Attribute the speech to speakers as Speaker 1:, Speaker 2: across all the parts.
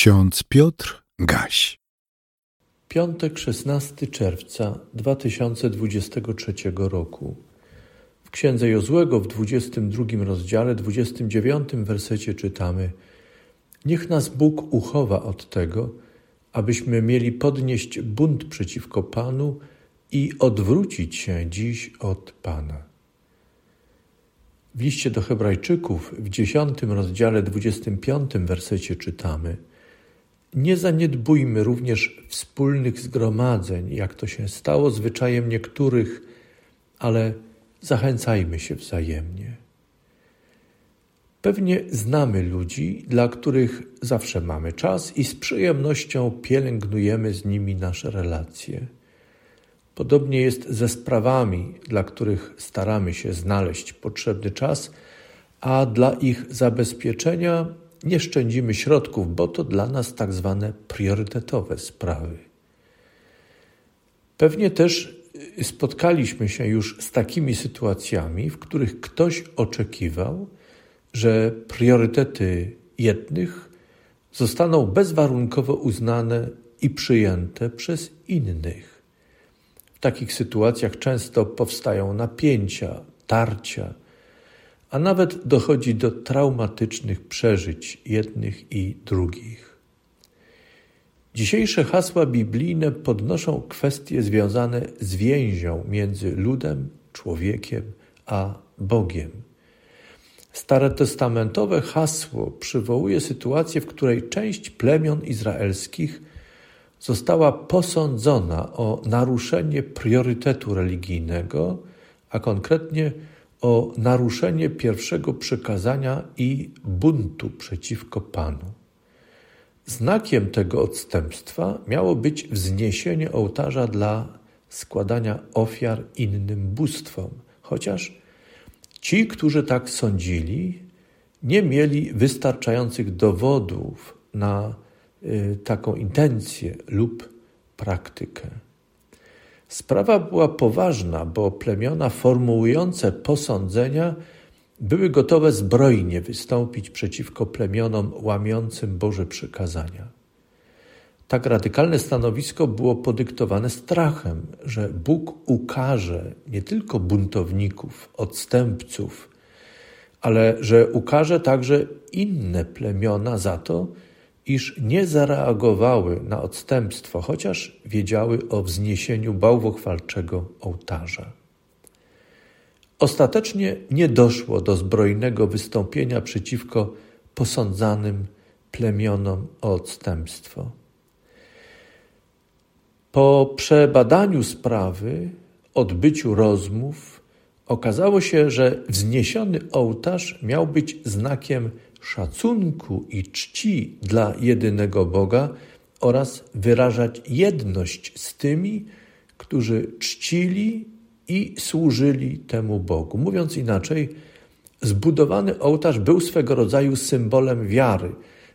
Speaker 1: Ksiądz Piotr Gaś.
Speaker 2: Piątek 16 czerwca 2023 roku. W księdze Jozłego w 22 rozdziale, 29 wersecie czytamy: Niech nas Bóg uchowa od tego, abyśmy mieli podnieść bunt przeciwko Panu i odwrócić się dziś od Pana. W liście do Hebrajczyków w 10 rozdziale 25 wersecie czytamy: Nie zaniedbujmy również wspólnych zgromadzeń, jak to się stało zwyczajem niektórych, ale zachęcajmy się wzajemnie. Pewnie znamy ludzi, dla których zawsze mamy czas i z przyjemnością pielęgnujemy z nimi nasze relacje. Podobnie jest ze sprawami, dla których staramy się znaleźć potrzebny czas, a dla ich zabezpieczenia nie szczędzimy środków, bo to dla nas tak zwane priorytetowe sprawy. Pewnie też spotkaliśmy się już z takimi sytuacjami, w których ktoś oczekiwał, że priorytety jednych zostaną bezwarunkowo uznane i przyjęte przez innych. W takich sytuacjach często powstają napięcia, tarcia, a nawet dochodzi do traumatycznych przeżyć jednych i drugich. Dzisiejsze hasła biblijne podnoszą kwestie związane z więzią między ludem, człowiekiem a Bogiem. Starotestamentowe hasło przywołuje sytuację, w której część plemion izraelskich została posądzona o naruszenie priorytetu religijnego, a konkretnie o naruszenie pierwszego przykazania i buntu przeciwko Panu. Znakiem tego odstępstwa miało być wzniesienie ołtarza dla składania ofiar innym bóstwom, chociaż ci, którzy tak sądzili, nie mieli wystarczających dowodów na y, taką intencję lub praktykę. Sprawa była poważna, bo plemiona formułujące posądzenia były gotowe zbrojnie wystąpić przeciwko plemionom łamiącym Boże przykazania. Tak radykalne stanowisko było podyktowane strachem, że Bóg ukaże nie tylko buntowników, odstępców, ale że ukaże także inne plemiona za to, iż nie zareagowały na odstępstwo, chociaż wiedziały o wzniesieniu bałwochwalczego ołtarza. Ostatecznie nie doszło do zbrojnego wystąpienia przeciwko posądzanym plemionom o odstępstwo. Po przebadaniu sprawy, odbyciu rozmów, okazało się, że wzniesiony ołtarz miał być znakiem szacunku i czci dla jedynego Boga oraz wyrażać jedność z tymi, którzy czcili i służyli temu Bogu. Mówiąc inaczej, zbudowany ołtarz był swego rodzaju symbolem wiary,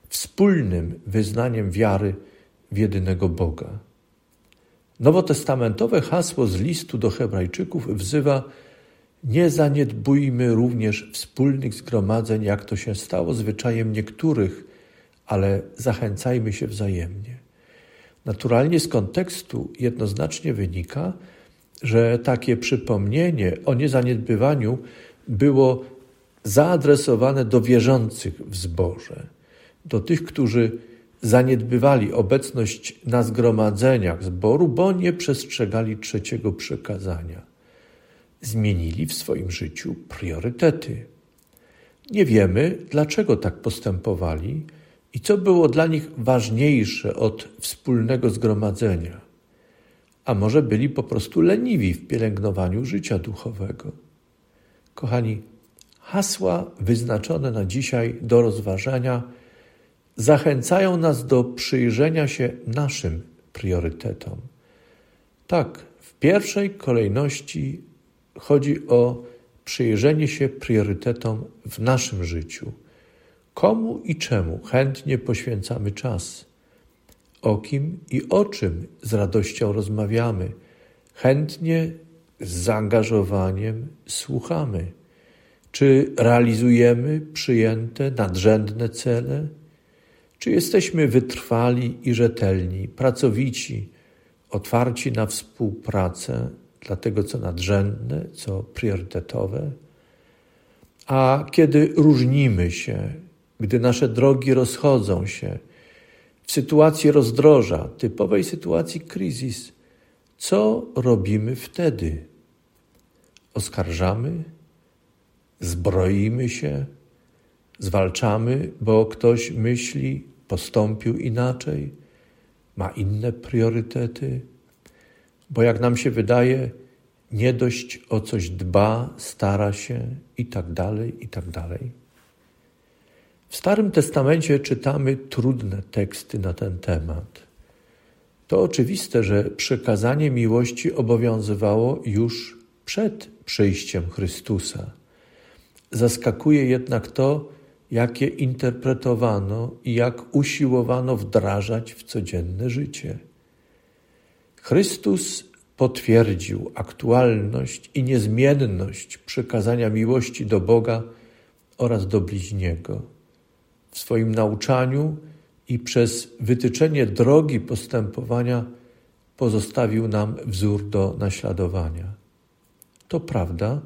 Speaker 2: wspólnym wyznaniem wiary w jedynego Boga. Nowotestamentowe hasło z listu do Hebrajczyków wzywa: Nie zaniedbujmy również wspólnych zgromadzeń, jak to się stało zwyczajem niektórych, ale zachęcajmy się wzajemnie. Naturalnie z kontekstu jednoznacznie wynika, że takie przypomnienie o niezaniedbywaniu było zaadresowane do wierzących w zborze, do tych, którzy zaniedbywali obecność na zgromadzeniach zboru, bo nie przestrzegali trzeciego przykazania. Zmienili w swoim życiu priorytety. Nie wiemy, dlaczego tak postępowali i co było dla nich ważniejsze od wspólnego zgromadzenia a może byli po prostu leniwi w pielęgnowaniu życia duchowego. Kochani, hasła wyznaczone na dzisiaj do rozważania zachęcają nas do przyjrzenia się naszym priorytetom. Tak, w pierwszej kolejności chodzi o przyjrzenie się priorytetom w naszym życiu. Komu i czemu chętnie poświęcamy czas? o kim i o czym z radością rozmawiamy. Chętnie, z zaangażowaniem słuchamy. Czy realizujemy przyjęte nadrzędne cele? Czy jesteśmy wytrwali i rzetelni, pracowici, otwarci na współpracę dla tego, co nadrzędne, co priorytetowe? A kiedy różnimy się, gdy nasze drogi rozchodzą się, w sytuacji rozdroża, typowej sytuacji kryzys, co robimy wtedy? Oskarżamy, zbroimy się, zwalczamy, bo ktoś myśli, postąpił inaczej, ma inne priorytety, bo jak nam się wydaje, nie dość o coś dba, stara się i tak dalej, i tak dalej. W Starym Testamencie czytamy trudne teksty na ten temat. To oczywiste, że przekazanie miłości obowiązywało już przed przyjściem Chrystusa. Zaskakuje jednak to, jakie interpretowano i jak usiłowano wdrażać w codzienne życie. Chrystus potwierdził aktualność i niezmienność przekazania miłości do Boga oraz do bliźniego. W swoim nauczaniu i przez wytyczenie drogi postępowania pozostawił nam wzór do naśladowania. To prawda,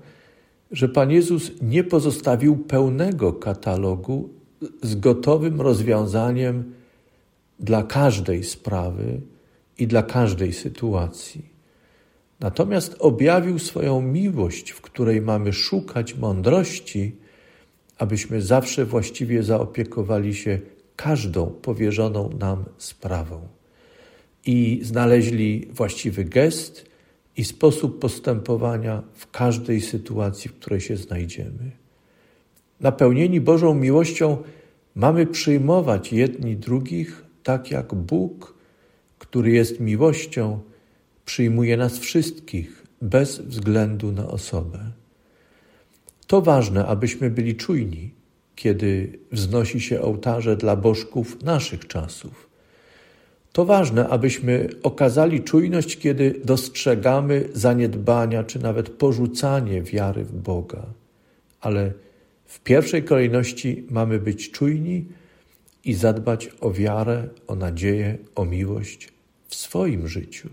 Speaker 2: że Pan Jezus nie pozostawił pełnego katalogu z gotowym rozwiązaniem dla każdej sprawy i dla każdej sytuacji. Natomiast objawił swoją miłość, w której mamy szukać mądrości, abyśmy zawsze właściwie zaopiekowali się każdą powierzoną nam sprawą i znaleźli właściwy gest i sposób postępowania w każdej sytuacji, w której się znajdziemy. Napełnieni Bożą miłością mamy przyjmować jedni drugich tak jak Bóg, który jest miłością, przyjmuje nas wszystkich bez względu na osobę. To ważne, abyśmy byli czujni, kiedy wznosi się ołtarze dla bożków naszych czasów. To ważne, abyśmy okazali czujność, kiedy dostrzegamy zaniedbania czy nawet porzucanie wiary w Boga. Ale w pierwszej kolejności mamy być czujni i zadbać o wiarę, o nadzieję, o miłość w swoim życiu.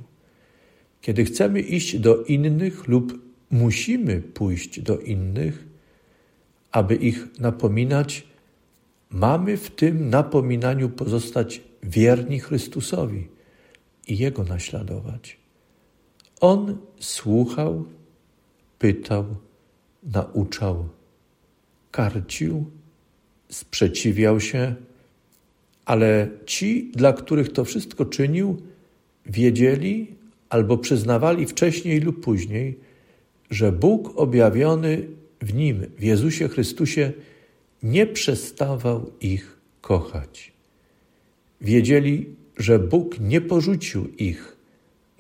Speaker 2: Kiedy chcemy iść do innych lub musimy pójść do innych, aby ich napominać, mamy w tym napominaniu pozostać wierni Chrystusowi i Jego naśladować. On słuchał, pytał, nauczał, karcił, sprzeciwiał się, ale ci, dla których to wszystko czynił, wiedzieli albo przyznawali wcześniej lub później, że Bóg objawiony w nim, w Jezusie Chrystusie, nie przestawał ich kochać. Wiedzieli, że Bóg nie porzucił ich,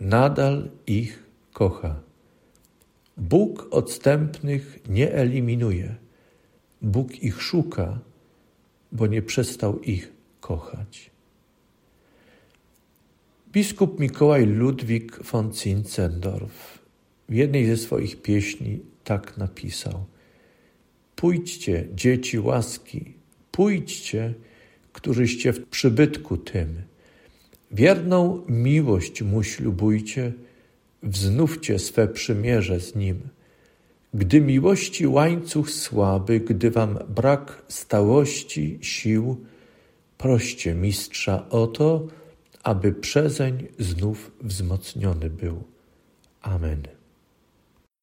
Speaker 2: nadal ich kocha. Bóg odstępnych nie eliminuje. Bóg ich szuka, bo nie przestał ich kochać. Biskup Mikołaj Ludwik von Zinzendorf w jednej ze swoich pieśni tak napisał: Pójdźcie, dzieci łaski, pójdźcie, któryście w przybytku tym. Wierną miłość mu ślubujcie, wznówcie swe przymierze z nim. Gdy miłości łańcuch słaby, gdy wam brak stałości, sił, proście mistrza o to, aby przezeń znów wzmocniony był. Amen.